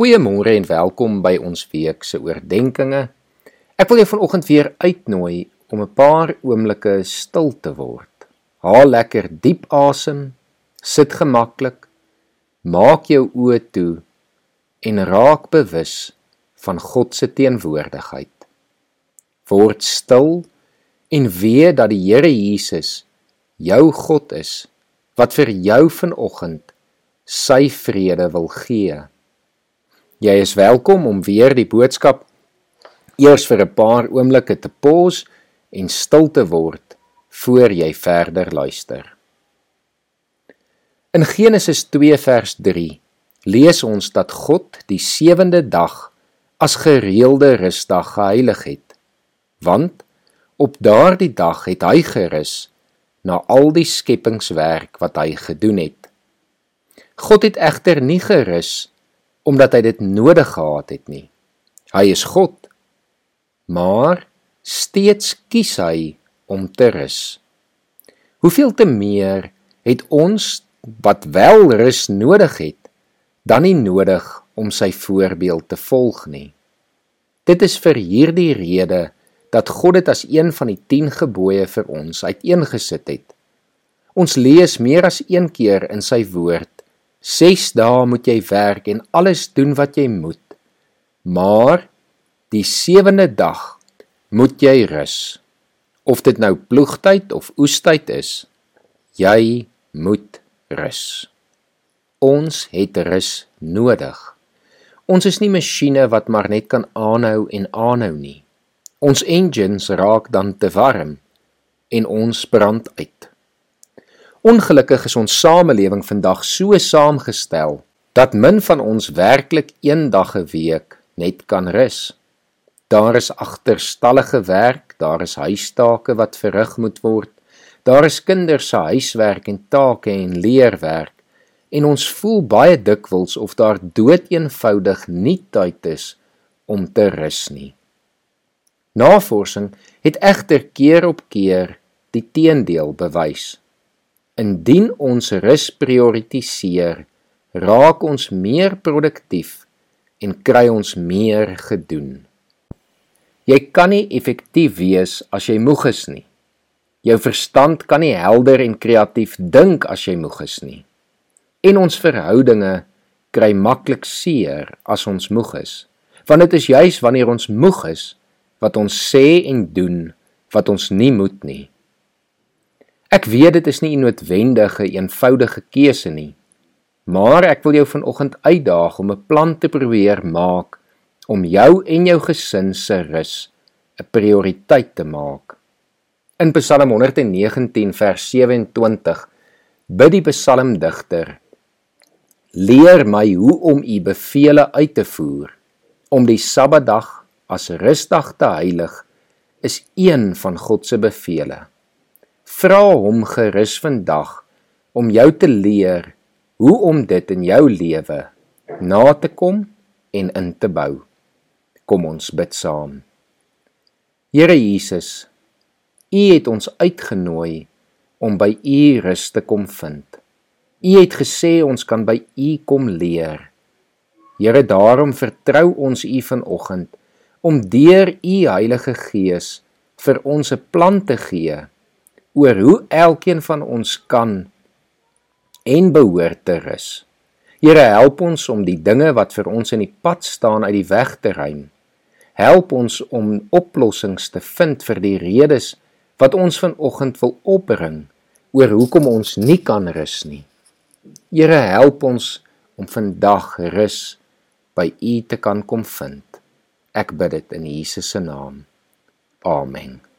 Goeiemôre en welkom by ons week se oordeenkings. Ek wil jou vanoggend weer uitnooi om 'n paar oomblikke stil te word. Haal lekker diep asem, sit gemaklik, maak jou oë toe en raak bewus van God se teenwoordigheid. Word stil en weet dat die Here Jesus jou God is wat vir jou vanoggend sy vrede wil gee. Jy is welkom om weer die boodskap eers vir 'n paar oomblikke te pos en stil te word voor jy verder luister. In Genesis 2 vers 3 lees ons dat God die sewende dag as gereelde rusdag geheilig het, want op daardie dag het hy gerus na al die skepingswerk wat hy gedoen het. God het egter nie gerus omdat hy dit nodig gehad het nie. Hy is God. Maar steeds kies hy om te rus. Hoeveel te meer het ons wat wel rus nodig het, dan nie nodig om sy voorbeeld te volg nie. Dit is vir hierdie rede dat God dit as een van die 10 gebooie vir ons uiteengesit het. Ons lees meer as een keer in sy woord 6 dae moet jy werk en alles doen wat jy moet. Maar die sewende dag moet jy rus. Of dit nou ploegtyd of oestyd is, jy moet rus. Ons het rus nodig. Ons is nie masjiene wat maar net kan aanhou en aanhou nie. Ons engines raak dan te warm en ons brand uit. Ongelukkig is ons samelewing vandag so saamgestel dat min van ons werklik een dag 'n week net kan rus. Daar is agterstallige werk, daar is huistake wat verrig moet word. Daar is kinders se huiswerk en take en leerwerk en ons voel baie dikwels of daar doeteenvoudig nie tyd is om te rus nie. Navorsing het egter keer op keer die teendeel bewys. Indien ons rus prioritiseer, raak ons meer produktief en kry ons meer gedoen. Jy kan nie effektief wees as jy moeg is nie. Jou verstand kan nie helder en kreatief dink as jy moeg is nie. En ons verhoudinge kry maklik seer as ons moeg is, want dit is juis wanneer ons moeg is wat ons sê en doen wat ons nie moet nie. Ek weet dit is nie 'n noodwendige eenvoudige keuse nie. Maar ek wil jou vanoggend uitdaag om 'n plan te probeer maak om jou en jou gesin se rus 'n prioriteit te maak. In Psalm 119 vers 27 bid die psalmdigter: Leer my hoe om u beveelings uit te voer, om die Sabbatdag as rusdag te heilig, is een van God se beveelings. Vra hom gerus vandag om jou te leer hoe om dit in jou lewe na te kom en in te bou. Kom ons bid saam. Here Jesus, U het ons uitgenooi om by U rus te kom vind. U het gesê ons kan by U kom leer. Here, daarom vertrou ons U vanoggend om deur U Heilige Gees vir ons 'n plan te gee oor hoe elkeen van ons kan en behoort te rus. Here help ons om die dinge wat vir ons in die pad staan uit die weg te ruim. Help ons om oplossings te vind vir die redes wat ons vanoggend wil opbring oor hoekom ons nie kan rus nie. Here help ons om vandag rus by U te kan kom vind. Ek bid dit in Jesus se naam. Amen.